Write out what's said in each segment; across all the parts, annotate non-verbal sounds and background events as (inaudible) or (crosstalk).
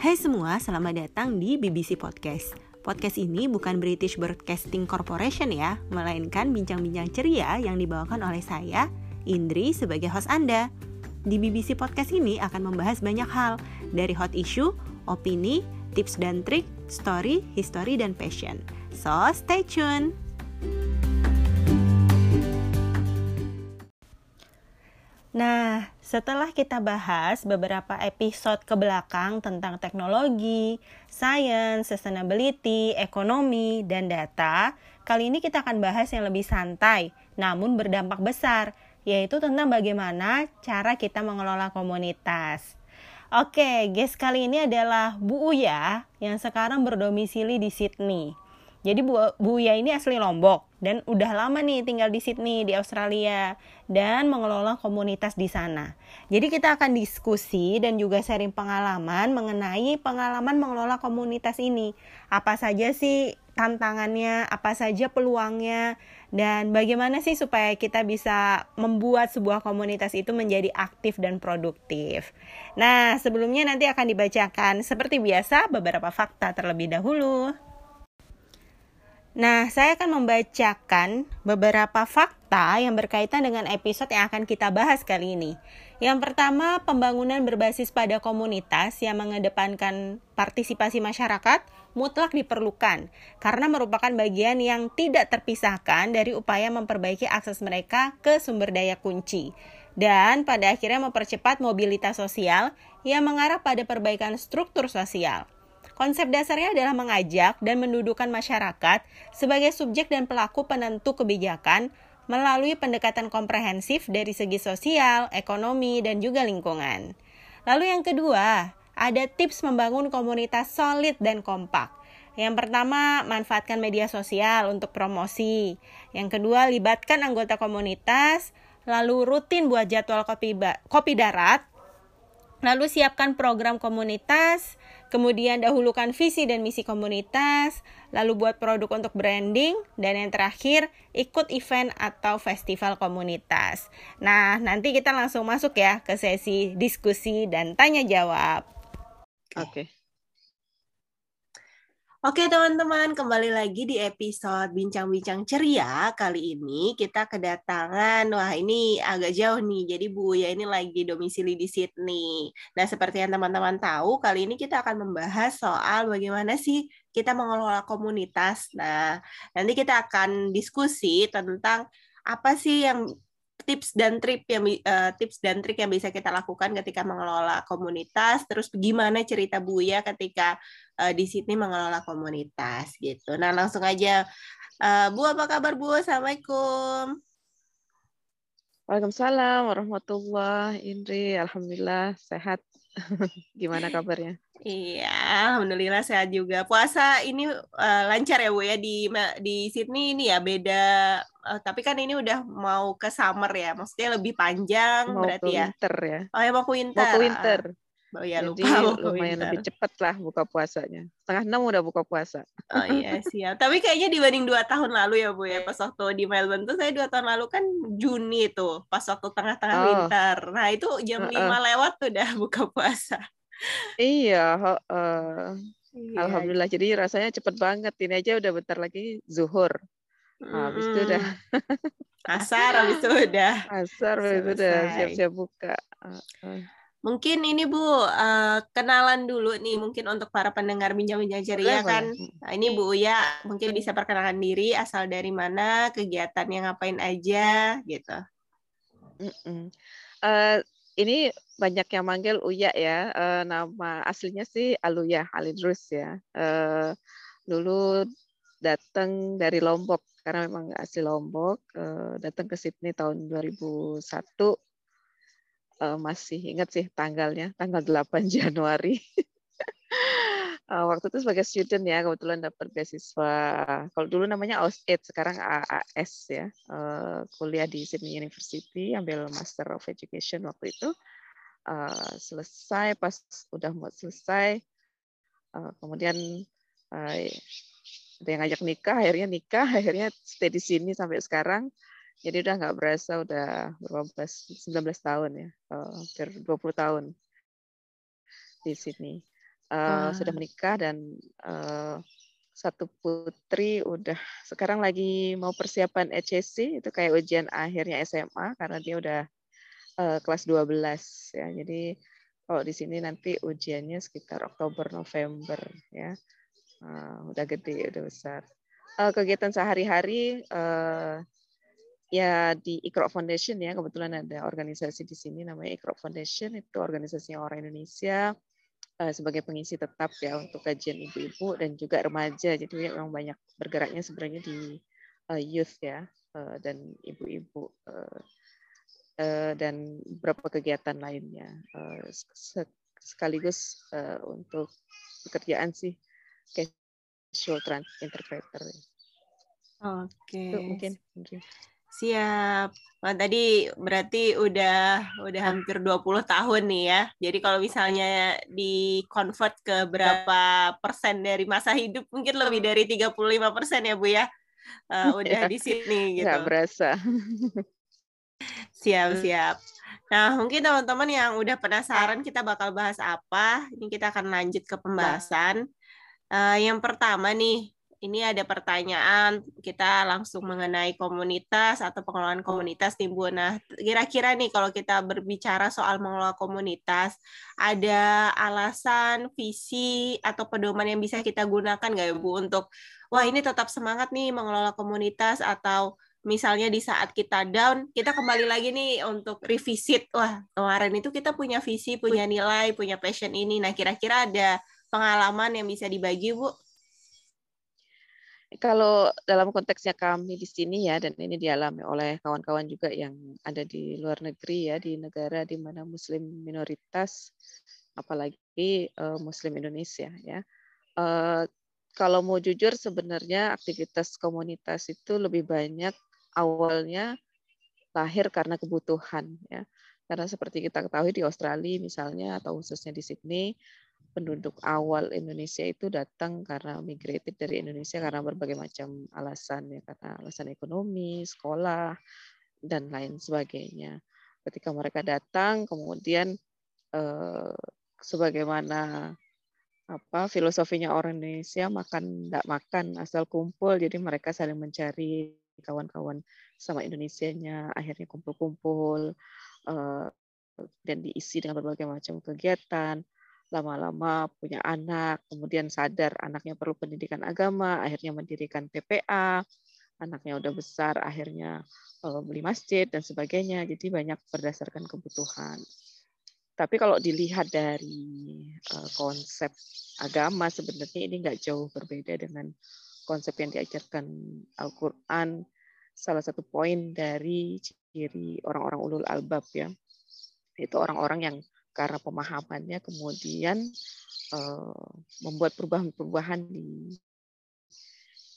Hai semua, selamat datang di BBC Podcast. Podcast ini bukan British Broadcasting Corporation ya, melainkan bincang-bincang ceria yang dibawakan oleh saya, Indri, sebagai host Anda. Di BBC Podcast ini akan membahas banyak hal, dari hot issue, opini, tips dan trik, story, history, dan passion. So, stay tune! Setelah kita bahas beberapa episode ke belakang tentang teknologi, science, sustainability, ekonomi, dan data, kali ini kita akan bahas yang lebih santai, namun berdampak besar, yaitu tentang bagaimana cara kita mengelola komunitas. Oke, guys kali ini adalah Bu Uya yang sekarang berdomisili di Sydney. Jadi Bu, Uya ini asli Lombok dan udah lama nih tinggal di Sydney di Australia dan mengelola komunitas di sana. Jadi kita akan diskusi dan juga sharing pengalaman mengenai pengalaman mengelola komunitas ini. Apa saja sih tantangannya, apa saja peluangnya dan bagaimana sih supaya kita bisa membuat sebuah komunitas itu menjadi aktif dan produktif. Nah, sebelumnya nanti akan dibacakan seperti biasa beberapa fakta terlebih dahulu. Nah, saya akan membacakan beberapa fakta yang berkaitan dengan episode yang akan kita bahas kali ini. Yang pertama, pembangunan berbasis pada komunitas yang mengedepankan partisipasi masyarakat mutlak diperlukan karena merupakan bagian yang tidak terpisahkan dari upaya memperbaiki akses mereka ke sumber daya kunci dan pada akhirnya mempercepat mobilitas sosial yang mengarah pada perbaikan struktur sosial. Konsep dasarnya adalah mengajak dan mendudukan masyarakat sebagai subjek dan pelaku penentu kebijakan melalui pendekatan komprehensif dari segi sosial, ekonomi, dan juga lingkungan. Lalu yang kedua, ada tips membangun komunitas solid dan kompak. Yang pertama, manfaatkan media sosial untuk promosi. Yang kedua, libatkan anggota komunitas. Lalu rutin buat jadwal kopi, kopi darat. Lalu siapkan program komunitas kemudian dahulukan visi dan misi komunitas, lalu buat produk untuk branding, dan yang terakhir ikut event atau festival komunitas. Nah, nanti kita langsung masuk ya ke sesi diskusi dan tanya jawab. Oke. Okay. Oke teman-teman, kembali lagi di episode Bincang-Bincang Ceria. Kali ini kita kedatangan, wah ini agak jauh nih, jadi Bu ya ini lagi domisili di Sydney. Nah seperti yang teman-teman tahu, kali ini kita akan membahas soal bagaimana sih kita mengelola komunitas. Nah nanti kita akan diskusi tentang apa sih yang tips dan trik yang uh, tips dan trik yang bisa kita lakukan ketika mengelola komunitas terus gimana cerita Buya ketika uh, di sini mengelola komunitas gitu. Nah, langsung aja uh, Bu apa kabar Bu? Assalamualaikum. Waalaikumsalam warahmatullahi Indri. Alhamdulillah sehat. (laughs) Gimana kabarnya? Iya, alhamdulillah sehat juga. Puasa ini uh, lancar ya Bu ya di di Sydney ini ya beda uh, tapi kan ini udah mau ke summer ya. Maksudnya lebih panjang mau berarti ya. winter ya. Oh ya mau ke winter. Mau ke winter. Oh ya Jadi lupa lumayan winter. lebih cepat lah buka puasanya. Setengah enam udah buka puasa. Oh iya siap. Tapi kayaknya dibanding dua tahun lalu ya Bu ya. Pas waktu di Melbourne tuh saya dua tahun lalu kan Juni tuh. Pas waktu tengah-tengah oh. winter. Nah itu jam uh -uh. lewat tuh udah (laughs) buka puasa. Iya, uh, iya. Alhamdulillah. Jadi rasanya cepet banget. Ini aja udah bentar lagi zuhur. Nah, habis itu udah (laughs) asar, habis itu udah asar, habis itu udah siap-siap buka. Mungkin ini Bu uh, kenalan dulu nih mungkin untuk para pendengar bincang-bincang ceria kan. Nah, ini Bu ya mungkin bisa perkenalkan diri asal dari mana, kegiatannya ngapain aja gitu. Mm -mm. Uh, ini banyak yang manggil Uya ya. Uh, nama aslinya sih Aluya Alidrus ya. Uh, dulu datang dari Lombok karena memang asli Lombok. Uh, datang ke Sydney tahun 2001. Uh, masih ingat sih tanggalnya, tanggal 8 (laughs) Januari. Uh, waktu itu sebagai student ya kebetulan dapat beasiswa kalau dulu namanya AUS8 sekarang AAS ya. Uh, kuliah di Sydney University ambil Master of Education waktu itu. Uh, selesai pas udah mau selesai uh, kemudian uh, ada yang ngajak nikah akhirnya nikah (laughs) akhirnya stay di sini sampai sekarang. Jadi udah nggak berasa udah berapa belas 19 tahun ya uh, hampir 20 tahun di sini uh, sudah menikah dan uh, satu putri udah sekarang lagi mau persiapan ECC itu kayak ujian akhirnya SMA karena dia udah uh, kelas 12 ya. Jadi kalau di sini nanti ujiannya sekitar Oktober November ya. Uh, udah gede, udah besar. Uh, kegiatan sehari-hari uh, ya di Ikro Foundation ya kebetulan ada organisasi di sini namanya Ikro Foundation itu organisasinya orang Indonesia sebagai pengisi tetap ya untuk kajian ibu-ibu dan juga remaja jadi memang banyak bergeraknya sebenarnya di uh, youth ya uh, dan ibu-ibu uh, uh, dan beberapa kegiatan lainnya uh, sekaligus uh, untuk pekerjaan sih casual interpreter. Oke. Okay. mungkin. Siap. Nah, tadi berarti udah udah hampir 20 tahun nih ya. Jadi kalau misalnya di convert ke berapa persen dari masa hidup mungkin lebih dari 35 persen ya Bu ya. Uh, (laughs) udah di sini gitu. Nggak berasa. Siap, siap. Nah, mungkin teman-teman yang udah penasaran kita bakal bahas apa. Ini kita akan lanjut ke pembahasan. Uh, yang pertama nih, ini ada pertanyaan kita langsung mengenai komunitas atau pengelolaan komunitas nih Bu. Nah, kira-kira nih kalau kita berbicara soal mengelola komunitas, ada alasan, visi atau pedoman yang bisa kita gunakan nggak ya Bu untuk wah ini tetap semangat nih mengelola komunitas atau misalnya di saat kita down, kita kembali lagi nih untuk revisit. Wah, kemarin itu kita punya visi, punya nilai, punya passion ini. Nah, kira-kira ada pengalaman yang bisa dibagi, Bu? Kalau dalam konteksnya kami di sini ya, dan ini dialami oleh kawan-kawan juga yang ada di luar negeri ya, di negara di mana Muslim minoritas, apalagi uh, Muslim Indonesia ya. Uh, kalau mau jujur sebenarnya aktivitas komunitas itu lebih banyak awalnya lahir karena kebutuhan ya. Karena seperti kita ketahui di Australia misalnya atau khususnya di Sydney penduduk awal Indonesia itu datang karena migrated dari Indonesia karena berbagai macam alasan ya karena alasan ekonomi, sekolah dan lain sebagainya. Ketika mereka datang kemudian eh, sebagaimana apa filosofinya orang Indonesia makan tidak makan asal kumpul jadi mereka saling mencari kawan-kawan sama Indonesianya akhirnya kumpul-kumpul eh, dan diisi dengan berbagai macam kegiatan lama-lama punya anak, kemudian sadar anaknya perlu pendidikan agama, akhirnya mendirikan PPA, anaknya udah besar, akhirnya eh, beli masjid dan sebagainya. Jadi banyak berdasarkan kebutuhan. Tapi kalau dilihat dari eh, konsep agama, sebenarnya ini nggak jauh berbeda dengan konsep yang diajarkan Al-Quran. Salah satu poin dari ciri orang-orang ulul albab ya, itu orang-orang yang karena pemahamannya kemudian uh, membuat perubahan-perubahan di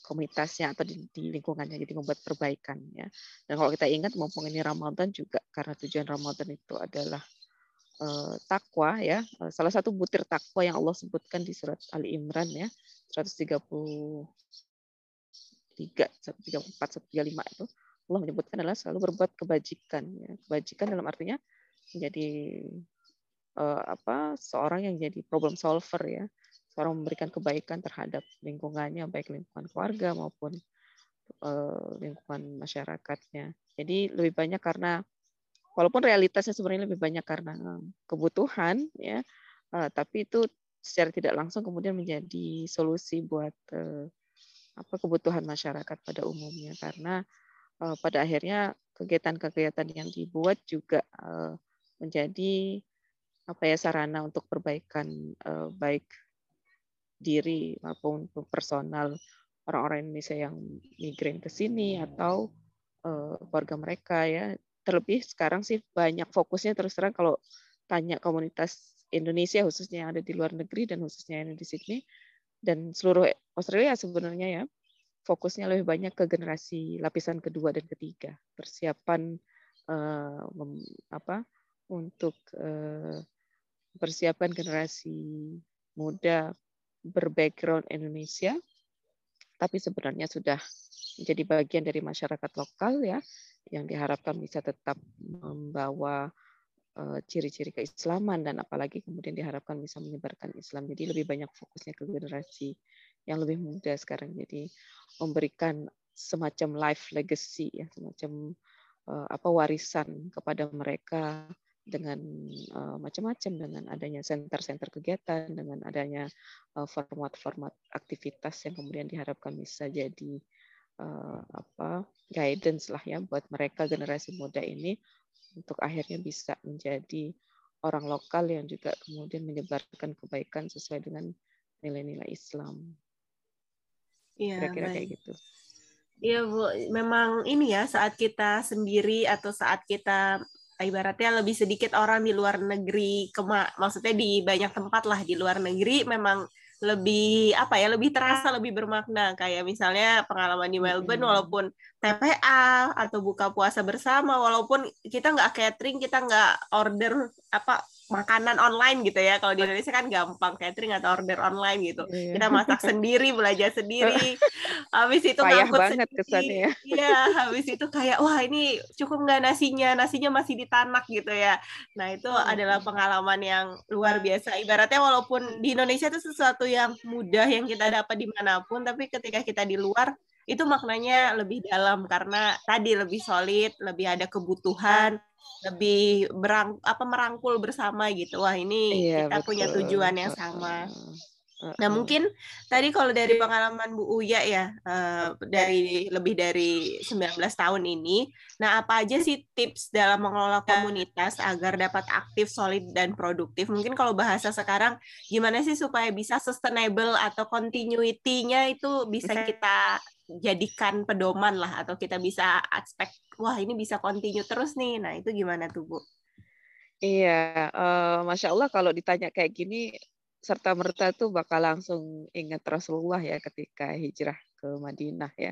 komunitasnya atau di, di lingkungannya jadi membuat perbaikan ya. Dan kalau kita ingat mumpung ini Ramadan juga karena tujuan Ramadan itu adalah uh, takwa ya. Uh, salah satu butir takwa yang Allah sebutkan di surat Ali Imran ya 133 134 135 itu Allah menyebutkan adalah selalu berbuat kebajikan ya. Kebajikan dalam artinya menjadi apa seorang yang jadi problem solver ya. Seorang memberikan kebaikan terhadap lingkungannya baik lingkungan keluarga maupun uh, lingkungan masyarakatnya. Jadi lebih banyak karena walaupun realitasnya sebenarnya lebih banyak karena kebutuhan ya tapi itu secara tidak langsung kemudian menjadi solusi buat apa kebutuhan masyarakat pada umumnya. Karena pada akhirnya kegiatan-kegiatan yang dibuat juga menjadi apa ya sarana untuk perbaikan uh, baik diri maupun personal orang-orang Indonesia yang migran ke sini atau uh, keluarga mereka ya. Terlebih sekarang sih banyak fokusnya terus terang kalau tanya komunitas Indonesia khususnya yang ada di luar negeri dan khususnya yang di Sydney dan seluruh Australia sebenarnya ya fokusnya lebih banyak ke generasi lapisan kedua dan ketiga. Persiapan uh, mem, apa untuk uh, persiapan generasi muda berbackground Indonesia, tapi sebenarnya sudah menjadi bagian dari masyarakat lokal ya, yang diharapkan bisa tetap membawa uh, ciri-ciri keislaman dan apalagi kemudian diharapkan bisa menyebarkan Islam. Jadi lebih banyak fokusnya ke generasi yang lebih muda sekarang. Jadi memberikan semacam life legacy ya, semacam uh, apa warisan kepada mereka dengan uh, macam-macam dengan adanya center-center kegiatan dengan adanya format-format uh, aktivitas yang kemudian diharapkan bisa jadi uh, apa guidance lah ya buat mereka generasi muda ini untuk akhirnya bisa menjadi orang lokal yang juga kemudian menyebarkan kebaikan sesuai dengan nilai-nilai Islam. Iya, kira-kira kayak gitu. Iya Bu, memang ini ya saat kita sendiri atau saat kita ibaratnya lebih sedikit orang di luar negeri, kema maksudnya di banyak tempat lah di luar negeri memang lebih apa ya lebih terasa lebih bermakna. Kayak misalnya pengalaman di Melbourne walaupun TPA atau buka puasa bersama walaupun kita nggak catering kita nggak order apa makanan online gitu ya. Kalau di Indonesia kan gampang catering atau order online gitu. Iya. Kita masak (laughs) sendiri, belajar sendiri. habis itu Payah ngangkut banget kesannya ya. Iya, habis itu kayak wah ini cukup nggak nasinya? Nasinya masih ditanak gitu ya. Nah, itu hmm. adalah pengalaman yang luar biasa. Ibaratnya walaupun di Indonesia itu sesuatu yang mudah yang kita dapat di mana pun, tapi ketika kita di luar itu maknanya lebih dalam karena tadi lebih solid, lebih ada kebutuhan, lebih berang apa merangkul bersama gitu. Wah, ini iya, kita betul. punya tujuan yang sama. Nah, mungkin tadi kalau dari pengalaman Bu Uya ya, uh, dari lebih dari 19 tahun ini, nah apa aja sih tips dalam mengelola komunitas agar dapat aktif, solid, dan produktif? Mungkin kalau bahasa sekarang, gimana sih supaya bisa sustainable atau continuity-nya itu bisa kita jadikan pedoman lah atau kita bisa expect wah ini bisa continue terus nih nah itu gimana tuh bu? Iya, uh, masya Allah kalau ditanya kayak gini serta merta tuh bakal langsung ingat Rasulullah ya ketika hijrah ke Madinah ya.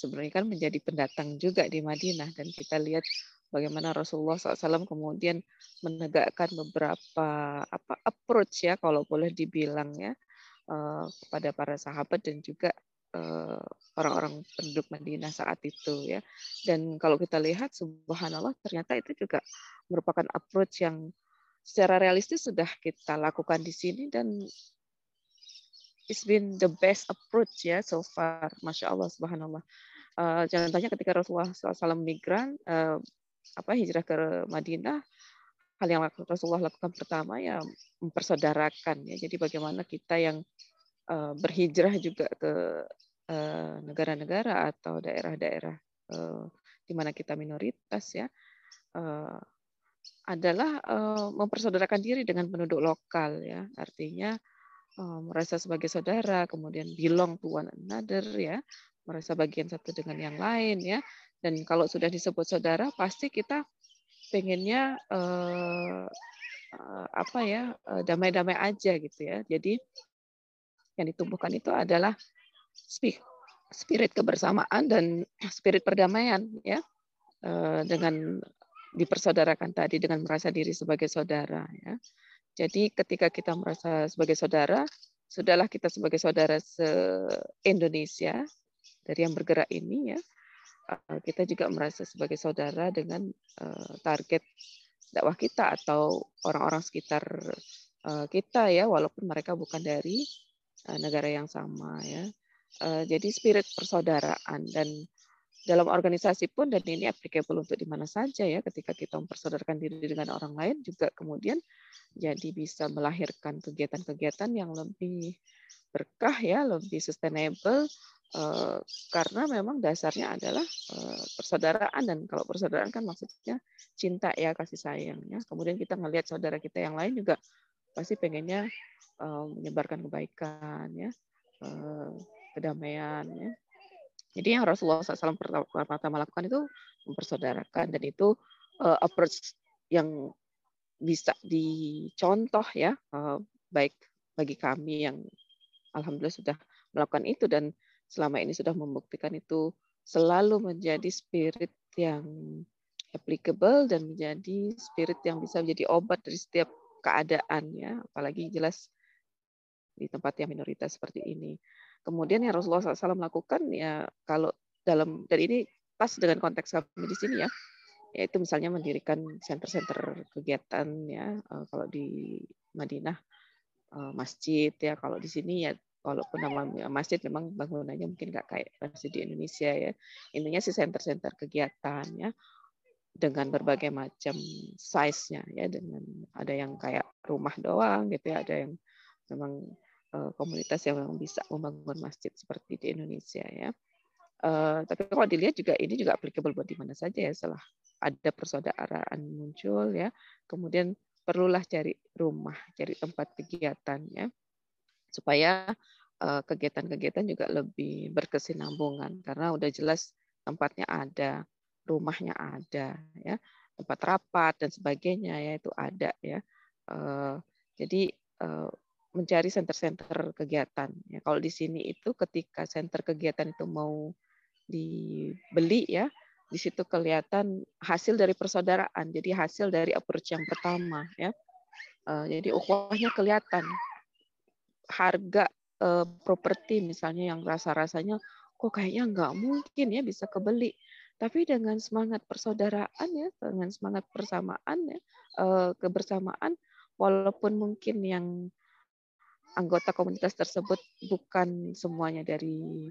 Sebenarnya kan menjadi pendatang juga di Madinah dan kita lihat bagaimana Rasulullah SAW kemudian menegakkan beberapa apa approach ya kalau boleh dibilang ya uh, kepada para sahabat dan juga orang-orang penduduk Madinah saat itu ya. Dan kalau kita lihat subhanallah ternyata itu juga merupakan approach yang secara realistis sudah kita lakukan di sini dan it's been the best approach ya so far. Masya Allah subhanallah. Uh, jangan tanya ketika Rasulullah SAW migran uh, apa hijrah ke Madinah hal yang Rasulullah lakukan pertama ya mempersaudarakan ya. Jadi bagaimana kita yang uh, berhijrah juga ke Eh, negara-negara atau daerah-daerah eh, di mana kita minoritas ya eh, adalah mempersaudarakan diri dengan penduduk lokal ya. Artinya merasa sebagai saudara kemudian belong to one another ya merasa bagian satu dengan yang lain ya. Dan kalau sudah disebut saudara pasti kita pengennya apa ya damai-damai aja gitu ya. Jadi yang ditumbuhkan itu adalah spirit kebersamaan dan (clears throat) spirit perdamaian ya eh, dengan dipersaudarakan tadi dengan merasa diri sebagai saudara ya. Jadi ketika kita merasa sebagai saudara, sudahlah kita sebagai saudara se-Indonesia dari yang bergerak ini ya. Eh, kita juga merasa sebagai saudara dengan eh, target dakwah kita atau orang-orang sekitar kita ya walaupun mereka bukan dari negara yang sama ya. Eh, jadi spirit persaudaraan dan dalam organisasi pun dan ini applicable untuk di mana saja ya. Ketika kita mempersaudarakan diri dengan orang lain juga kemudian jadi bisa melahirkan kegiatan-kegiatan yang lebih berkah ya lebih sustainable uh, karena memang dasarnya adalah persaudaraan. Dan kalau persaudaraan kan maksudnya cinta ya kasih sayang ya. Kemudian kita melihat saudara kita yang lain juga pasti pengennya uh, menyebarkan kebaikan ya uh, kedamaian. Ya. Jadi yang Rasulullah SAW pertama lakukan itu mempersaudarakan dan itu uh, approach yang bisa dicontoh ya uh, baik bagi kami yang alhamdulillah sudah melakukan itu dan selama ini sudah membuktikan itu selalu menjadi spirit yang applicable dan menjadi spirit yang bisa menjadi obat dari setiap keadaan ya apalagi jelas di tempat yang minoritas seperti ini. Kemudian yang Rasulullah SAW lakukan ya kalau dalam dan ini pas dengan konteks kami di sini ya. yaitu misalnya mendirikan center-center kegiatan ya uh, kalau di Madinah uh, masjid ya kalau di sini ya walaupun nama masjid memang bangunannya mungkin nggak kayak masjid di Indonesia ya intinya sih center-center kegiatan ya dengan berbagai macam size-nya ya dengan ada yang kayak rumah doang gitu ya ada yang memang uh, komunitas yang memang bisa membangun masjid seperti di Indonesia ya. Uh, tapi kalau dilihat juga ini juga applicable buat di mana saja ya setelah ada persaudaraan muncul ya. Kemudian perlulah cari rumah cari tempat kegiatan ya. Supaya uh, kegiatan-kegiatan juga lebih berkesinambungan karena udah jelas tempatnya ada rumahnya ada ya. Tempat rapat dan sebagainya ya itu ada ya. Uh, jadi uh, mencari center-center kegiatan ya. Kalau di sini itu ketika center kegiatan itu mau dibeli ya di situ kelihatan hasil dari persaudaraan. Jadi hasil dari approach yang pertama ya. Uh, jadi ukhuwahnya kelihatan. Harga properti misalnya yang rasa-rasanya kok kayaknya nggak mungkin ya bisa kebeli tapi dengan semangat persaudaraan ya, dengan semangat persamaan ya, eh, kebersamaan, walaupun mungkin yang anggota komunitas tersebut bukan semuanya dari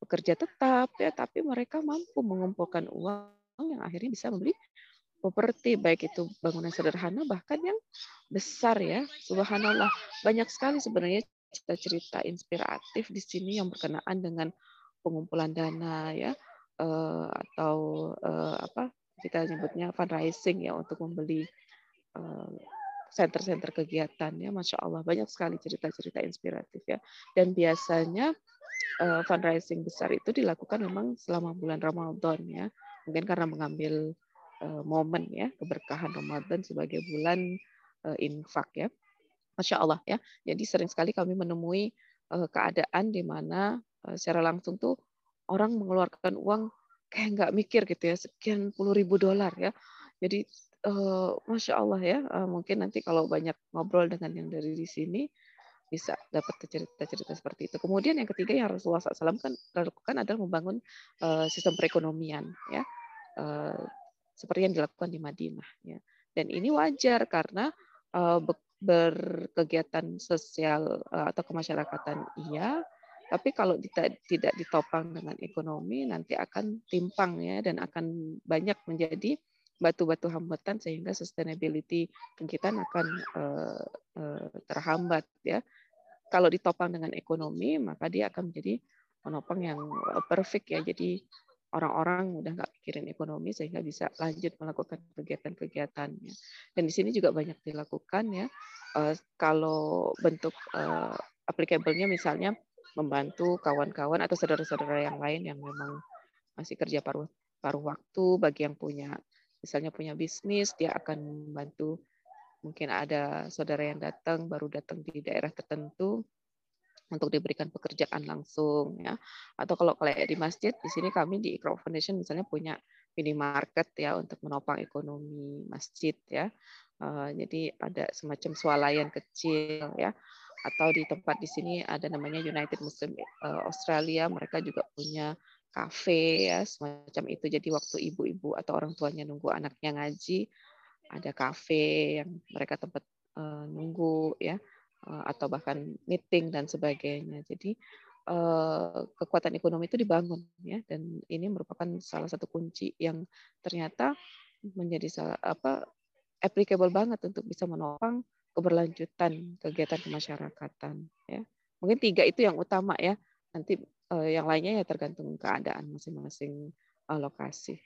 pekerja tetap ya, tapi mereka mampu mengumpulkan uang yang akhirnya bisa membeli properti baik itu bangunan sederhana bahkan yang besar ya. Subhanallah, banyak sekali sebenarnya cerita-cerita inspiratif di sini yang berkenaan dengan pengumpulan dana ya uh, atau uh, apa kita nyebutnya fundraising ya untuk membeli uh, center-center kegiatan ya masya Allah banyak sekali cerita-cerita inspiratif ya. Dan biasanya uh, fundraising besar itu dilakukan memang selama bulan Ramadan ya. Mungkin karena mengambil uh, momen ya keberkahan Ramadan sebagai bulan uh, infak ya. Masya Allah ya. Jadi sering sekali kami menemui uh, keadaan di mana uh, secara langsung tuh orang mengeluarkan uang kayak nggak mikir gitu ya sekian puluh ribu dolar ya jadi uh, masya Allah ya uh, mungkin nanti kalau banyak ngobrol dengan yang dari di sini bisa dapat cerita-cerita seperti itu. Kemudian yang ketiga yang Rasulullah SAW kan lakukan adalah membangun uh, sistem perekonomian ya seperti yang dilakukan di Madinah ya. Dan ini wajar karena berkegiatan sosial atau kemasyarakatan iya, tapi kalau tidak tidak ditopang dengan ekonomi nanti akan timpang ya dan akan banyak menjadi batu-batu hambatan sehingga sustainability kegiatan akan uh, uh, terhambat ya. Kalau ditopang dengan ekonomi maka dia akan menjadi penopang yang perfect ya. Jadi orang-orang udah nggak pikirin ekonomi sehingga bisa lanjut melakukan kegiatan-kegiatannya. Dan di sini juga banyak dilakukan ya. Uh, kalau bentuk uh, applicable-nya misalnya membantu kawan-kawan atau saudara-saudara yang lain yang memang masih kerja paruh paruh waktu bagi yang punya misalnya punya bisnis dia akan membantu. Mungkin ada saudara yang datang baru datang di daerah tertentu untuk diberikan pekerjaan langsung ya. Atau kalau kayak di masjid di sini kami di Ikro Foundation misalnya punya minimarket ya untuk menopang ekonomi masjid ya. Uh, jadi ada semacam swalayan kecil ya atau di tempat di sini ada namanya United Muslim eh, Australia mereka juga punya kafe ya semacam itu. Jadi waktu ibu-ibu atau orang tuanya nunggu anaknya ngaji ada kafe yang mereka tempat uh, nunggu ya uh, atau bahkan meeting dan sebagainya. Jadi uh, kekuatan ekonomi itu dibangun ya dan ini merupakan salah satu kunci yang ternyata menjadi salah apa applicable banget untuk bisa menopang keberlanjutan kegiatan kemasyarakatan ya mungkin tiga itu yang utama ya nanti uh, yang lainnya ya tergantung keadaan masing-masing uh, lokasi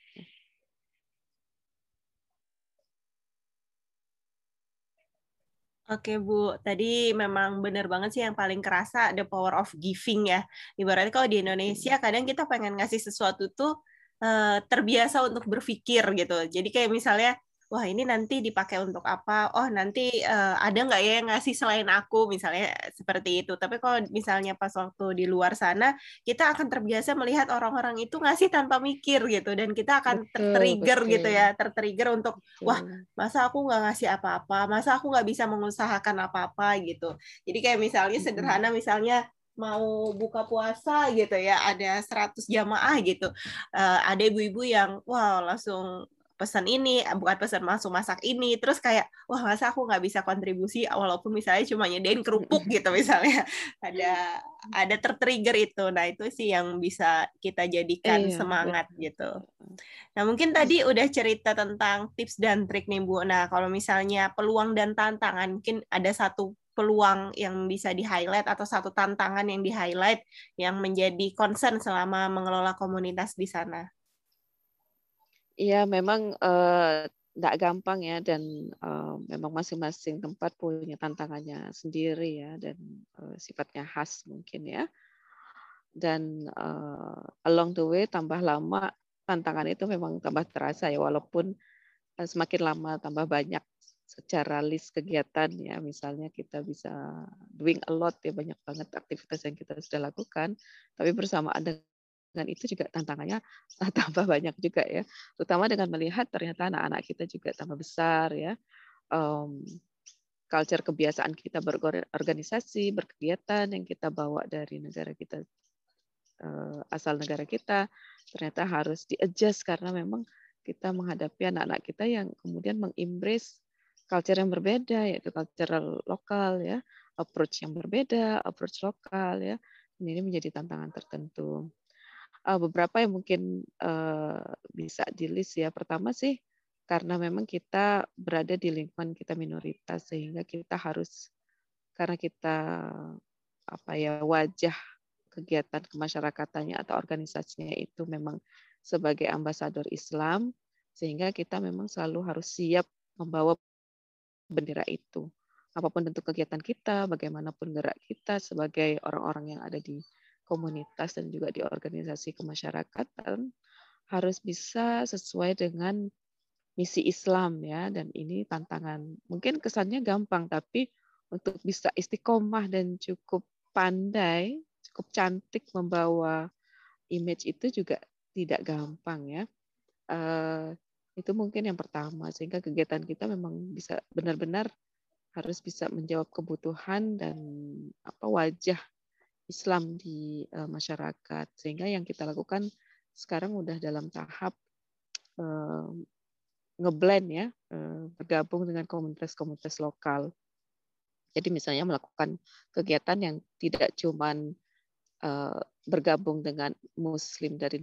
Oke Bu, tadi memang benar banget sih yang paling kerasa the power of giving ya. Ibaratnya kalau di Indonesia kadang kita pengen ngasih sesuatu tuh uh, terbiasa untuk berpikir gitu. Jadi kayak misalnya wah ini nanti dipakai untuk apa? Oh nanti uh, ada nggak ya yang ngasih selain aku? Misalnya seperti itu. Tapi kalau misalnya pas waktu di luar sana kita akan terbiasa melihat orang-orang itu ngasih tanpa mikir gitu. Dan kita akan tertrigger gitu ya tertrigger untuk betul. wah masa aku nggak ngasih apa-apa? Masa aku nggak bisa mengusahakan apa-apa? gitu. Jadi kayak misalnya sederhana misalnya mau buka puasa gitu ya ada 100 jamaah gitu. Uh, ada ibu-ibu yang wow langsung pesan ini bukan pesan masuk masak ini. Terus kayak wah masa aku nggak bisa kontribusi walaupun misalnya cuma nyediain kerupuk (laughs) gitu misalnya. Ada ada tertrigger itu. Nah itu sih yang bisa kita jadikan iya, semangat betul. gitu. Nah mungkin tadi udah cerita tentang tips dan trik nih bu. Nah kalau misalnya peluang dan tantangan mungkin ada satu peluang yang bisa di highlight atau satu tantangan yang di highlight yang menjadi concern selama mengelola komunitas di sana Iya, memang tidak uh, gampang ya dan uh, memang masing-masing tempat punya tantangannya sendiri ya dan uh, sifatnya khas mungkin ya. Dan uh, along the way tambah lama tantangan itu memang tambah terasa ya walaupun uh, semakin lama tambah banyak secara list kegiatan ya misalnya kita bisa doing a lot ya banyak banget aktivitas yang kita sudah lakukan tapi bersamaan dengan dan itu juga tantangannya (laughs) tambah banyak juga ya. Terutama dengan melihat ternyata anak-anak kita juga tambah besar ya. Um, culture kebiasaan kita berorganisasi berkegiatan yang kita bawa dari negara kita uh, asal negara kita ternyata harus di-adjust karena memang kita menghadapi anak-anak kita yang kemudian mengembrace culture yang berbeda yaitu culture lokal ya approach yang berbeda approach lokal ya. Ini menjadi tantangan tertentu uh, beberapa yang mungkin uh, bisa di ya. Pertama sih karena memang kita berada di lingkungan kita minoritas sehingga kita harus karena kita apa ya wajah kegiatan kemasyarakatannya atau organisasinya itu memang sebagai ambasador Islam sehingga kita memang selalu harus siap membawa bendera itu apa pun bentuk kegiatan kita bagaimanapun gerak kita sebagai orang-orang yang ada di komunitas dan juga di organisasi kemasyarakatan harus bisa sesuai dengan misi Islam ya. Dan ini tantangan. Mungkin kesannya gampang tapi untuk bisa istiqomah dan cukup pandai cukup cantik membawa image itu juga tidak gampang ya. Uh, itu mungkin yang pertama sehingga kegiatan kita memang bisa benar-benar harus bisa menjawab kebutuhan dan apa wajah Islam di uh, masyarakat. Sehingga yang kita lakukan sekarang udah dalam tahap uh, ngeblend ya, uh, bergabung dengan komunitas-komunitas lokal. Jadi misalnya melakukan kegiatan yang tidak cuman uh, bergabung dengan Muslim dari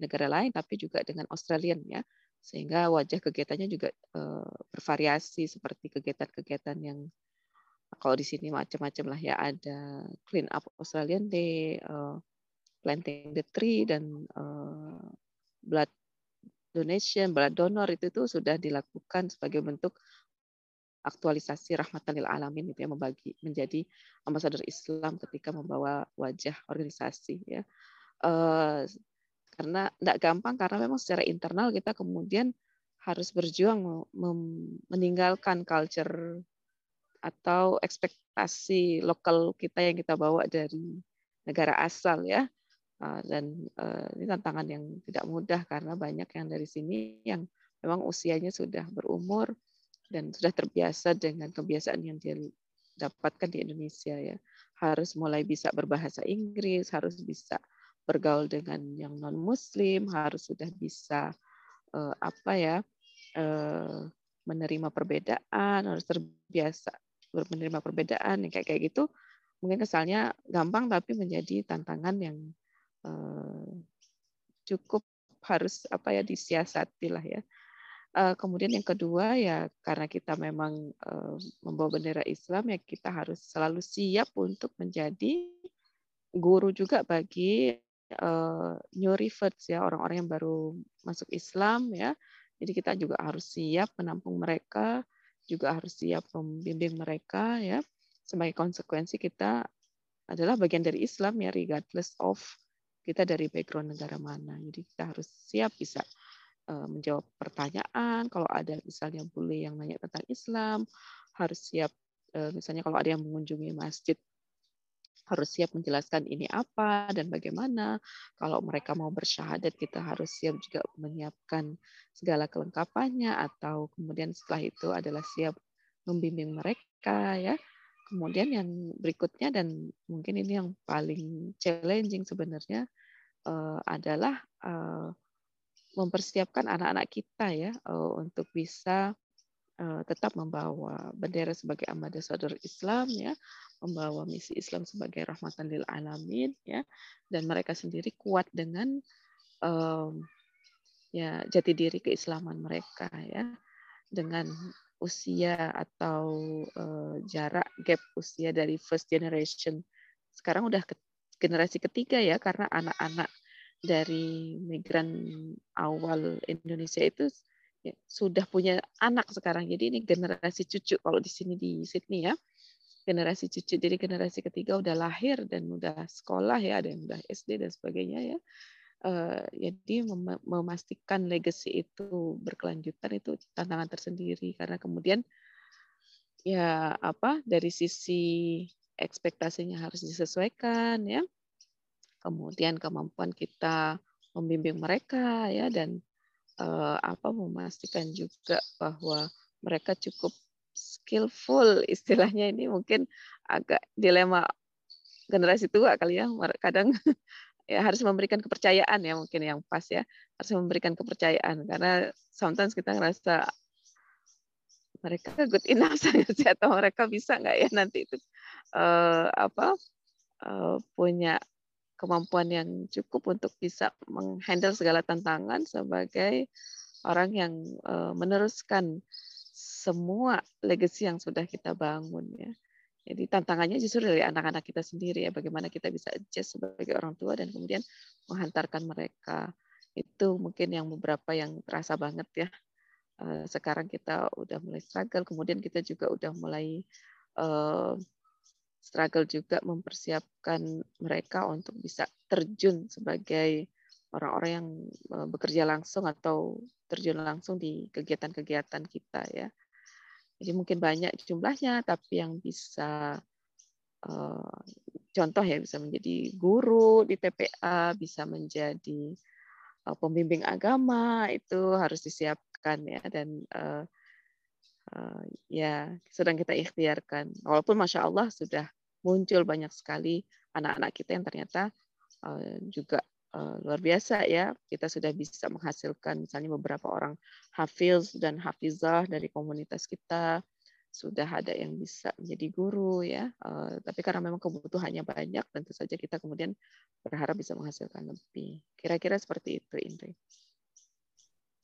negara lain, tapi juga dengan Australian ya, sehingga wajah kegiatannya juga uh, bervariasi seperti kegiatan-kegiatan yang kalau di sini macam-macam lah ya ada clean up Australian Day, uh, planting the tree dan uh, blood donation, blood donor itu tuh sudah dilakukan sebagai bentuk aktualisasi rahmatan lil alamin itu ya membagi menjadi ambasador Islam ketika membawa wajah organisasi ya. Uh, karena tidak gampang karena memang secara internal kita kemudian harus berjuang meninggalkan culture atau ekspektasi lokal kita yang kita bawa dari negara asal ya. Ah, dan eh, ini tantangan yang tidak mudah karena banyak yang dari sini yang memang usianya sudah berumur dan sudah terbiasa dengan kebiasaan yang dia dapatkan di Indonesia ya. Harus mulai bisa berbahasa Inggris harus bisa bergaul dengan yang non Muslim harus sudah bisa uh, apa ya uh, menerima perbedaan harus terbiasa menerima perbedaan yang kayak kayak gitu mungkin kesalnya gampang tapi menjadi tantangan yang uh, cukup harus apa ya disiasati lah ya. Uh, kemudian yang kedua ya karena kita memang uh, membawa bendera Islam ya kita harus selalu siap untuk menjadi guru juga bagi uh, new reverts ya orang-orang yang baru masuk Islam ya. Jadi kita juga harus siap menampung mereka juga harus siap membimbing mereka ya. Sebagai konsekuensi kita adalah bagian dari Islam ya regardless of kita dari background negara mana. Jadi kita harus siap bisa uh, menjawab pertanyaan kalau ada misalnya boleh yang nanya tentang Islam, harus siap uh, misalnya kalau ada yang mengunjungi masjid harus siap menjelaskan ini apa dan bagaimana. Kalau mereka mau bersyahadat, kita harus siap juga menyiapkan segala kelengkapannya atau kemudian setelah itu adalah siap membimbing mereka ya. Kemudian yang berikutnya dan mungkin ini yang paling challenging sebenarnya uh, adalah uh, mempersiapkan anak-anak kita ya untuk bisa tetap membawa bendera sebagai ambasador Islam ya, membawa misi Islam sebagai rahmatan lil alamin ya, dan mereka sendiri kuat dengan um, ya jati diri keislaman mereka ya, dengan usia atau uh, jarak gap usia dari first generation. Sekarang udah ke, generasi ketiga ya karena anak-anak dari migran awal Indonesia itu ya, sudah punya anak sekarang. Jadi ini generasi cucu kalau di sini di Sydney ya. Generasi cucu jadi generasi ketiga udah lahir dan udah sekolah ya, ada yang udah SD dan sebagainya ya. Uh, jadi mem memastikan legacy itu berkelanjutan itu tantangan tersendiri karena kemudian ya apa dari sisi ekspektasinya harus disesuaikan ya kemudian kemampuan kita membimbing mereka ya dan uh, apa memastikan juga bahwa mereka cukup skillful (laughs) istilahnya. Ini mungkin agak dilema generasi tua kali ya. Kadang (laughs) ya harus memberikan kepercayaan ya mungkin yang pas ya. Harus memberikan kepercayaan. Karena sometimes kita ngerasa mereka good enough (laughs) saja atau mereka bisa nggak ya nanti itu uh, apa uh, punya kemampuan yang cukup untuk bisa menghandle segala tantangan sebagai orang yang uh, meneruskan semua legacy yang sudah kita bangun ya. Jadi tantangannya justru dari anak-anak kita sendiri ya, bagaimana kita bisa adjust sebagai orang tua dan kemudian menghantarkan mereka. Itu mungkin yang beberapa yang terasa banget ya. Sekarang kita udah mulai struggle, kemudian kita juga udah mulai struggle juga mempersiapkan mereka untuk bisa terjun sebagai orang-orang yang e, bekerja langsung atau terjun langsung di kegiatan-kegiatan kita ya. Jadi mungkin banyak jumlahnya, tapi yang bisa uh, contoh ya bisa menjadi guru di TPA, bisa menjadi uh, pembimbing agama itu harus disiapkan ya dan uh, uh, ya sedang kita ikhtiarkan. Walaupun masya Allah sudah muncul banyak sekali anak-anak kita yang ternyata uh, juga uh, luar biasa ya. Kita sudah bisa menghasilkan misalnya beberapa orang hafiz dan hafizah dari komunitas kita sudah ada yang bisa menjadi guru ya. Uh, tapi karena memang kebutuhannya banyak, tentu saja kita kemudian berharap bisa menghasilkan lebih. Kira-kira seperti itu, Indri.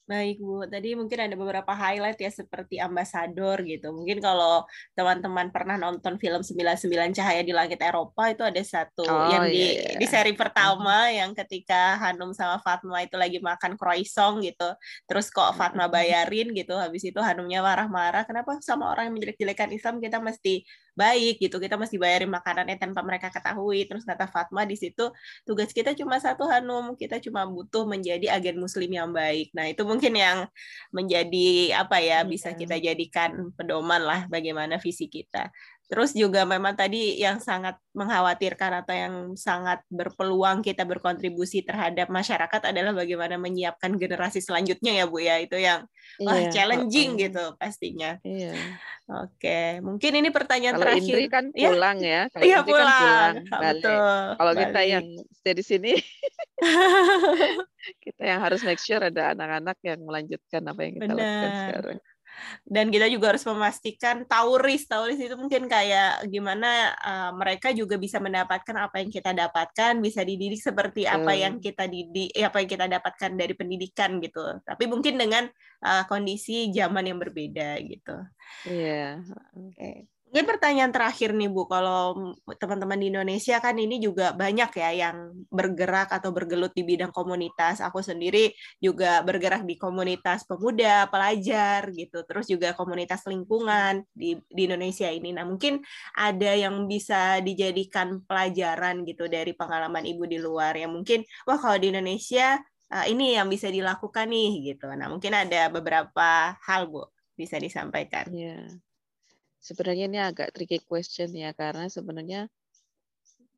Baik Bu, tadi mungkin ada beberapa highlight ya seperti ambasador gitu. Mungkin kalau teman-teman pernah nonton film 99 Cahaya di Langit Eropa itu ada satu oh, yang di iya, iya. di seri pertama yang ketika Hanum sama Fatma itu lagi makan croissant gitu. Terus kok Fatma bayarin gitu, habis itu Hanumnya marah-marah, kenapa sama orang yang menjelek-jelekan Islam kita mesti baik gitu kita mesti bayarin makanannya tanpa mereka ketahui. Terus kata Fatma di situ tugas kita cuma satu Hanum. Kita cuma butuh menjadi agen muslim yang baik. Nah itu mungkin yang menjadi apa ya bisa kita jadikan pedoman lah bagaimana visi kita. Terus juga memang tadi yang sangat mengkhawatirkan atau yang sangat berpeluang kita berkontribusi terhadap masyarakat adalah bagaimana menyiapkan generasi selanjutnya ya Bu ya. Itu yang wah iya, challenging uh, gitu pastinya. Iya. Oke, mungkin ini pertanyaan Kalau terakhir. Indri kan iya. pulang ya. (laughs) Kalau iya Indri pulang. Kan pulang Betul. Kalau kita yang stay di sini (laughs) kita yang harus make sure ada anak-anak yang melanjutkan apa yang kita Benar. lakukan sekarang dan kita juga harus memastikan tauris tauris itu mungkin kayak gimana uh, mereka juga bisa mendapatkan apa yang kita dapatkan bisa dididik seperti apa hmm. yang kita didik apa yang kita dapatkan dari pendidikan gitu tapi mungkin dengan uh, kondisi zaman yang berbeda gitu iya yeah. oke okay. Mungkin pertanyaan terakhir nih Bu, kalau teman-teman di Indonesia kan ini juga banyak ya yang bergerak atau bergelut di bidang komunitas. Aku sendiri juga bergerak di komunitas pemuda, pelajar gitu, terus juga komunitas lingkungan di, di Indonesia ini. Nah mungkin ada yang bisa dijadikan pelajaran gitu dari pengalaman Ibu di luar. Ya mungkin, wah kalau di Indonesia uh, ini yang bisa dilakukan nih gitu. Nah mungkin ada beberapa hal Bu bisa disampaikan. Yeah sebenarnya ini agak tricky question ya karena sebenarnya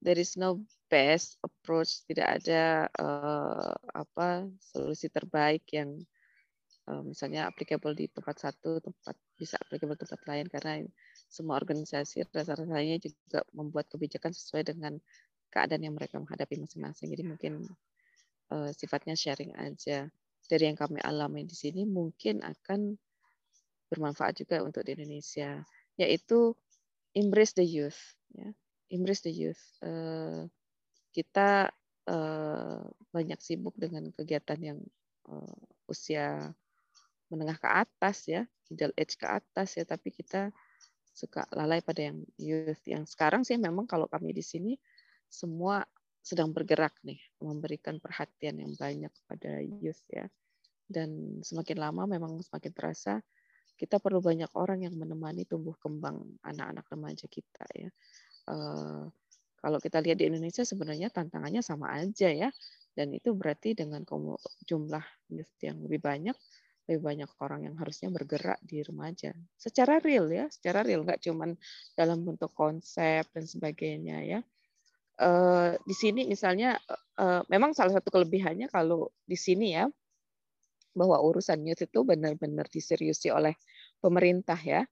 there is no best approach tidak ada uh, apa solusi terbaik yang uh, misalnya applicable di tempat satu tempat bisa applicable di tempat lain karena semua organisasi rasa-rasanya juga membuat kebijakan sesuai dengan keadaan yang mereka menghadapi masing-masing. Jadi mungkin uh, sifatnya sharing aja. Dari yang kami alami di sini mungkin akan bermanfaat juga untuk di Indonesia, yaitu embrace the youth. Ya. Embrace the youth. Uh, kita uh, banyak sibuk dengan kegiatan yang uh, usia menengah ke atas ya, middle age ke atas ya, tapi kita suka lalai pada yang youth. Yang sekarang sih memang kalau kami di sini semua sedang bergerak nih, memberikan perhatian yang banyak kepada youth ya. Dan semakin lama memang semakin terasa kita perlu banyak orang yang menemani tumbuh kembang anak-anak remaja kita ya. Uh, kalau kita lihat di Indonesia sebenarnya tantangannya sama aja ya. Dan itu berarti dengan jumlah yang lebih banyak, lebih banyak orang yang harusnya bergerak di remaja. Secara real ya, secara real nggak cuman dalam bentuk konsep dan sebagainya ya uh, di sini misalnya uh, memang salah satu kelebihannya kalau di sini ya bahwa urusan youth itu benar-benar diseriusi oleh pemerintah ya.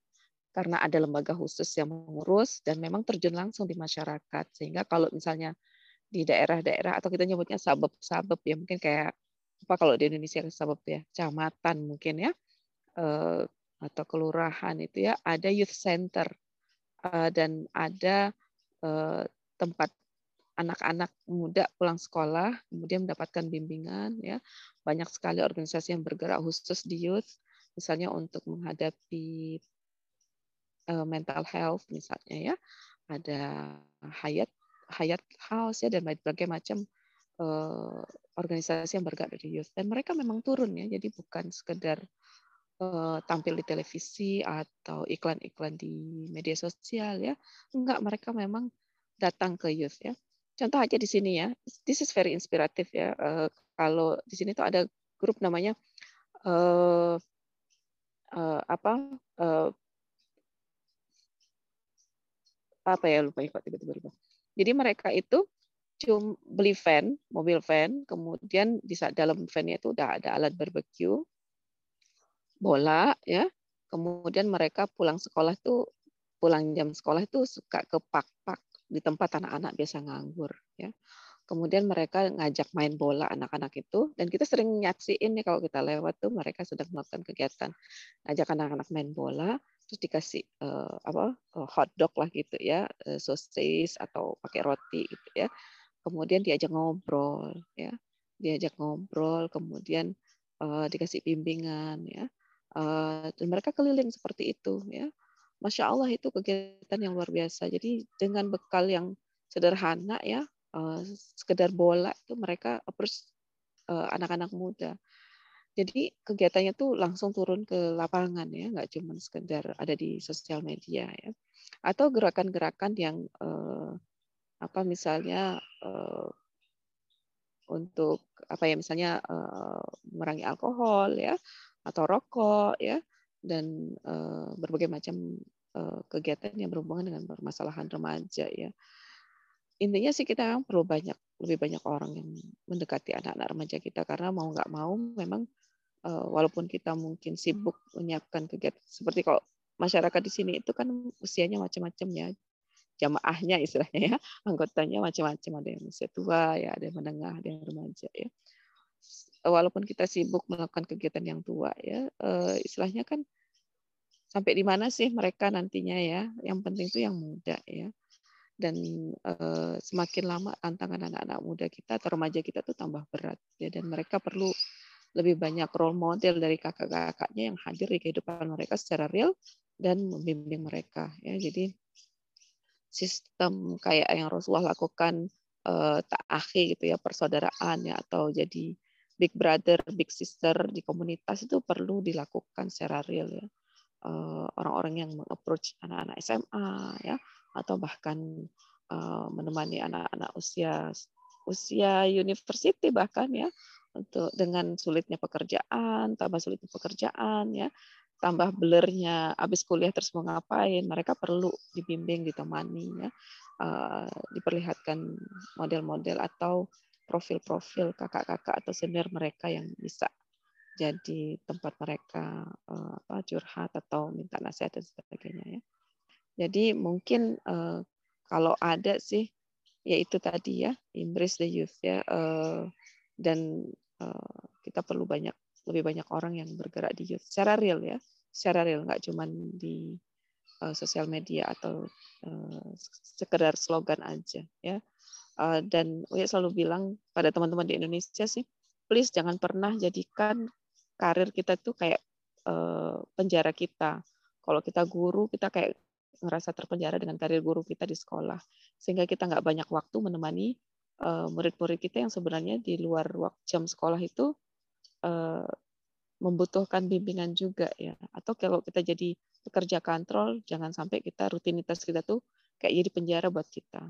Karena ada lembaga khusus yang mengurus dan memang terjun langsung di masyarakat. Sehingga kalau misalnya di daerah-daerah atau kita nyebutnya sabab-sabab ya mungkin kayak apa kalau di Indonesia sabab ya kecamatan mungkin ya uh, atau kelurahan itu ya ada youth center uh, dan ada uh, tempat anak-anak muda pulang sekolah, kemudian mendapatkan bimbingan, ya. Banyak sekali organisasi yang bergerak khusus di youth, misalnya untuk menghadapi uh, mental health misalnya ya, ada Hayat Hayat House ya dan berbagai macam uh, organisasi yang bergerak di youth. Dan mereka memang turun ya, jadi bukan sekedar uh, tampil di televisi atau iklan-iklan di media sosial ya, enggak mereka memang datang ke youth ya Contoh aja di sini ya, this is very inspiratif ya. Uh, kalau di sini tuh ada grup namanya uh, uh, apa uh, apa ya lupa kok tiba-tiba lupa. Jadi mereka itu cuma beli van, mobil van, kemudian di dalam van itu udah ada alat barbecue, bola ya. Kemudian mereka pulang sekolah tuh pulang jam sekolah itu suka ke pak-pak di tempat anak-anak biasa nganggur ya. Kemudian mereka ngajak main bola anak-anak itu dan kita sering nyaksiin nih kalau kita lewat tuh mereka sedang melakukan kegiatan ngajak anak-anak main bola terus dikasih uh, apa uh, hot dog lah gitu ya uh, sosis atau pakai roti gitu ya. Kemudian diajak ngobrol ya. Diajak ngobrol kemudian uh, dikasih bimbingan ya. Uh, dan mereka keliling seperti itu ya Masya Allah itu kegiatan yang luar biasa. Jadi dengan bekal yang sederhana ya, uh, sekedar bola itu mereka approach uh, anak-anak muda. Jadi kegiatannya tuh langsung turun ke lapangan ya, nggak cuma sekedar ada di sosial media ya. Atau gerakan-gerakan yang uh, apa misalnya uh, untuk apa ya misalnya uh, mengurangi alkohol ya atau rokok ya dan uh, berbagai macam uh, kegiatan yang berhubungan dengan permasalahan remaja ya. Intinya sih kita memang perlu banyak lebih banyak orang yang mendekati anak-anak remaja kita karena mau nggak mau memang uh, walaupun kita mungkin sibuk menyiapkan kegiatan seperti kalau masyarakat di sini itu kan usianya macam-macam ya. Jamaahnya istilahnya ya. Anggotanya macam-macam. Ada yang usia tua ya ada yang menengah ada yang remaja ya walaupun kita sibuk melakukan kegiatan yang tua ya uh, istilahnya kan sampai di mana sih mereka nantinya ya? Yang penting itu yang muda ya. Dan uh, semakin lama tantangan anak-anak muda kita atau remaja kita tuh tambah berat ya. Dan mereka perlu lebih banyak role model dari kakak-kakaknya yang hadir di kehidupan mereka secara real dan membimbing mereka ya. Jadi sistem kayak yang Rasulullah lakukan uh, ta'akhi gitu ya persaudaraan ya atau jadi big brother, big sister di komunitas itu perlu dilakukan secara real ya. Eh, orang-orang yang mengapproach anak-anak SMA ya atau bahkan uh, menemani anak-anak usia usia university bahkan ya untuk dengan sulitnya pekerjaan, tambah sulitnya pekerjaan ya, tambah blurnya habis kuliah terus mau ngapain, mereka perlu dibimbing, ditemani ya, uh, diperlihatkan model-model atau profil-profil kakak-kakak atau senior mereka yang bisa jadi tempat mereka uh, apa, curhat atau minta nasihat dan sebagainya ya. Jadi mungkin uh, kalau ada sih yaitu tadi ya embrace the youth ya uh, dan uh, kita perlu banyak lebih banyak orang yang bergerak di youth secara real ya, secara real nggak cuma di uh, sosial media atau uh, sekedar slogan aja ya. Uh, dan Uya selalu bilang pada teman-teman di Indonesia sih, please jangan pernah jadikan karir kita tuh kayak uh, penjara kita. Kalau kita guru, kita kayak ngerasa terpenjara dengan karir guru kita di sekolah, sehingga kita nggak banyak waktu menemani eh, murid-murid kita yang sebenarnya di luar jam sekolah itu eh, membutuhkan bimbingan juga ya. Atau kalau kita jadi pekerja kontrol, jangan sampai kita rutinitas kita tuh kayak jadi penjara buat kita.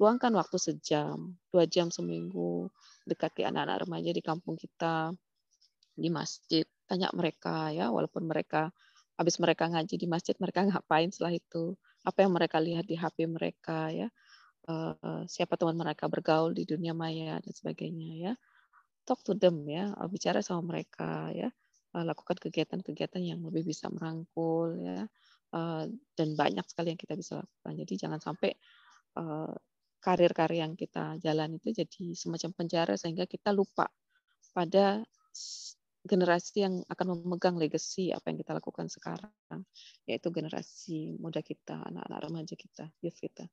Luangkan waktu sejam, dua jam seminggu, dekati anak-anak remaja di kampung kita, di masjid, tanya mereka ya, walaupun mereka habis mereka ngaji di masjid mereka (laughs) ngapain setelah itu? Apa yang mereka lihat di HP mereka ya? Uh, siapa teman mereka bergaul di dunia maya dan sebagainya ya? Talk to them ya uh, bicara sama mereka ya. Uh, lakukan kegiatan-kegiatan yang lebih bisa merangkul ya. Dan banyak sekali yang kita bisa lakukan. Jadi jangan sampai karir-karir yang kita jalan itu jadi semacam penjara sehingga kita lupa pada generasi yang akan memegang legacy apa yang kita lakukan sekarang, yaitu generasi muda kita, anak-anak remaja kita, youth kita.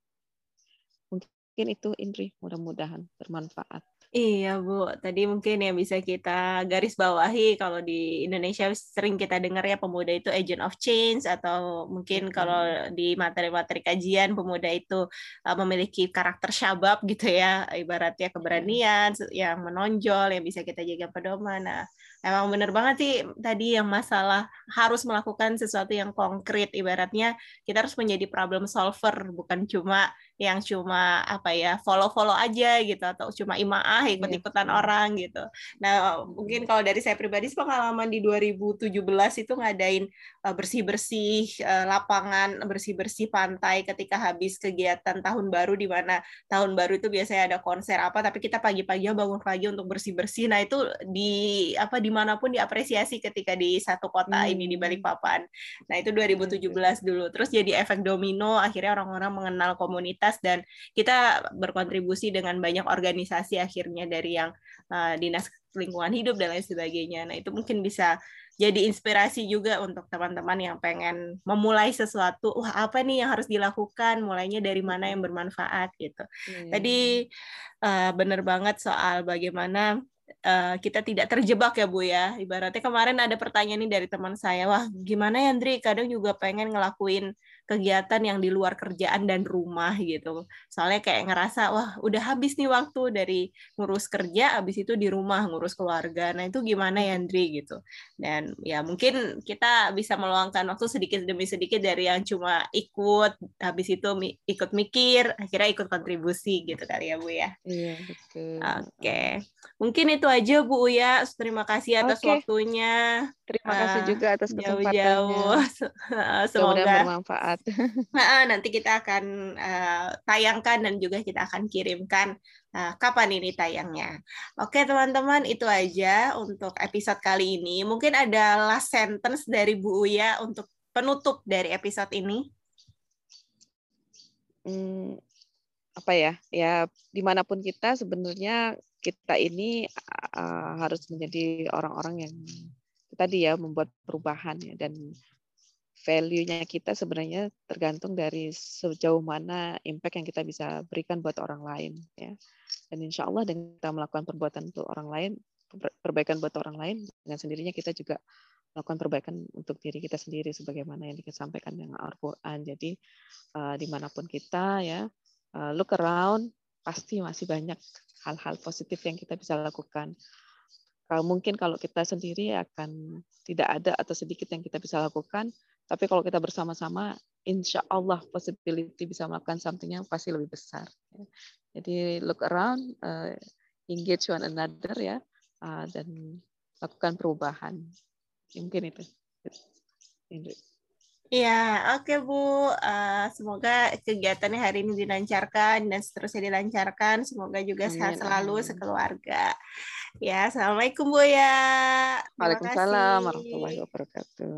Mungkin itu Indri, mudah-mudahan bermanfaat. Iya Bu, tadi mungkin yang bisa kita garis bawahi kalau di Indonesia sering kita dengar ya pemuda itu agent of change atau mungkin kalau di materi-materi kajian pemuda itu uh, memiliki karakter syabab gitu ya, ibaratnya keberanian yang menonjol yang bisa kita jaga pedoman. Nah, emang bener banget sih tadi yang masalah harus melakukan sesuatu yang konkret ibaratnya kita harus menjadi problem solver bukan cuma yang cuma apa ya follow-follow aja gitu atau cuma imaah iya, ikut-ikutan yeah. orang gitu. Nah, mungkin kalau dari saya pribadi pengalaman di 2017 itu ngadain bersih-bersih uh, lapangan, bersih-bersih pantai ketika habis kegiatan tahun baru di mana tahun baru itu biasanya ada konser apa tapi kita pagi-pagi bangun pagi untuk bersih-bersih. Nah, itu di apa di mana pun diapresiasi ketika di satu kota hmm. ini di. Balikpapan. Nah, itu 2017 dulu. Terus jadi efek domino akhirnya orang-orang mengenal komunitas komunitas dan kita berkontribusi dengan banyak organisasi akhirnya dari yang uh, dinas lingkungan hidup dan lain sebagainya. Nah, itu mungkin bisa jadi inspirasi juga untuk teman-teman yang pengen memulai sesuatu. Wah, apa nih yang harus dilakukan? Mulainya dari mana yang bermanfaat gitu. Hmm. Tadi uh, benar banget soal bagaimana uh, kita tidak terjebak ya Bu ya. Ibaratnya kemarin ada pertanyaan nih dari teman saya, wah gimana ya Andri? Kadang juga pengen ngelakuin kegiatan yang di luar kerjaan dan rumah gitu. Soalnya kayak ngerasa wah udah habis nih waktu dari ngurus kerja habis itu di rumah ngurus keluarga. Nah, itu gimana ya Andri gitu. Dan ya mungkin kita bisa meluangkan waktu sedikit demi sedikit dari yang cuma ikut habis itu ikut mikir, akhirnya ikut kontribusi gitu kali ya Bu ya. Iya, betul. Oke. Okay. Mungkin itu aja Bu ya. Terima kasih atas okay. waktunya. Terima kasih uh, juga atas kesempatannya. Jauh-jauh. (laughs) Semoga bermanfaat. (laughs) nanti kita akan uh, tayangkan dan juga kita akan kirimkan uh, kapan ini tayangnya. Oke teman-teman, itu aja untuk episode kali ini. Mungkin ada last sentence dari Bu Uya untuk penutup dari episode ini. Hmm, apa ya? Ya di mana pun kita sebenarnya kita ini uh, harus menjadi orang-orang yang tadi ya membuat perubahan ya. Dan value-nya kita sebenarnya tergantung dari sejauh mana impact yang kita bisa berikan buat orang lain ya. Dan insya Allah dengan kita melakukan perbuatan untuk orang lain perbaikan buat orang lain dengan sendirinya kita juga melakukan perbaikan untuk diri kita sendiri sebagaimana yang disampaikan dengan Al-Quran. Jadi uh, di mana pun kita ya uh, look around pasti masih banyak hal-hal positif yang kita bisa lakukan kalau mungkin kalau kita sendiri akan tidak ada atau sedikit yang kita bisa lakukan, tapi kalau kita bersama-sama, insya Allah possibility bisa melakukan something yang pasti lebih besar. Ya. Jadi look around, uh, engage one another ya, uh, dan lakukan perubahan. Mungkin itu. Iya, oke okay, Bu. Uh, semoga kegiatannya hari ini dilancarkan dan seterusnya dilancarkan. Semoga juga sehat selalu sekeluarga. Ya, assalamualaikum Bu ya. Waalaikumsalam warahmatullahi wabarakatuh.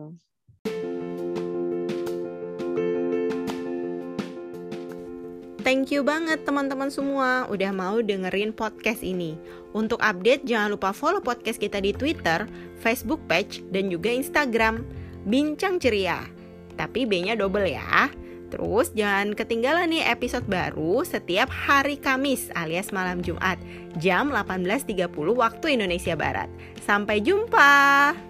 Thank you banget teman-teman semua udah mau dengerin podcast ini. Untuk update jangan lupa follow podcast kita di Twitter, Facebook page, dan juga Instagram. Bincang ceria. Tapi B-nya double ya. Terus jangan ketinggalan nih episode baru setiap hari Kamis alias malam Jumat jam 18.30 waktu Indonesia Barat. Sampai jumpa.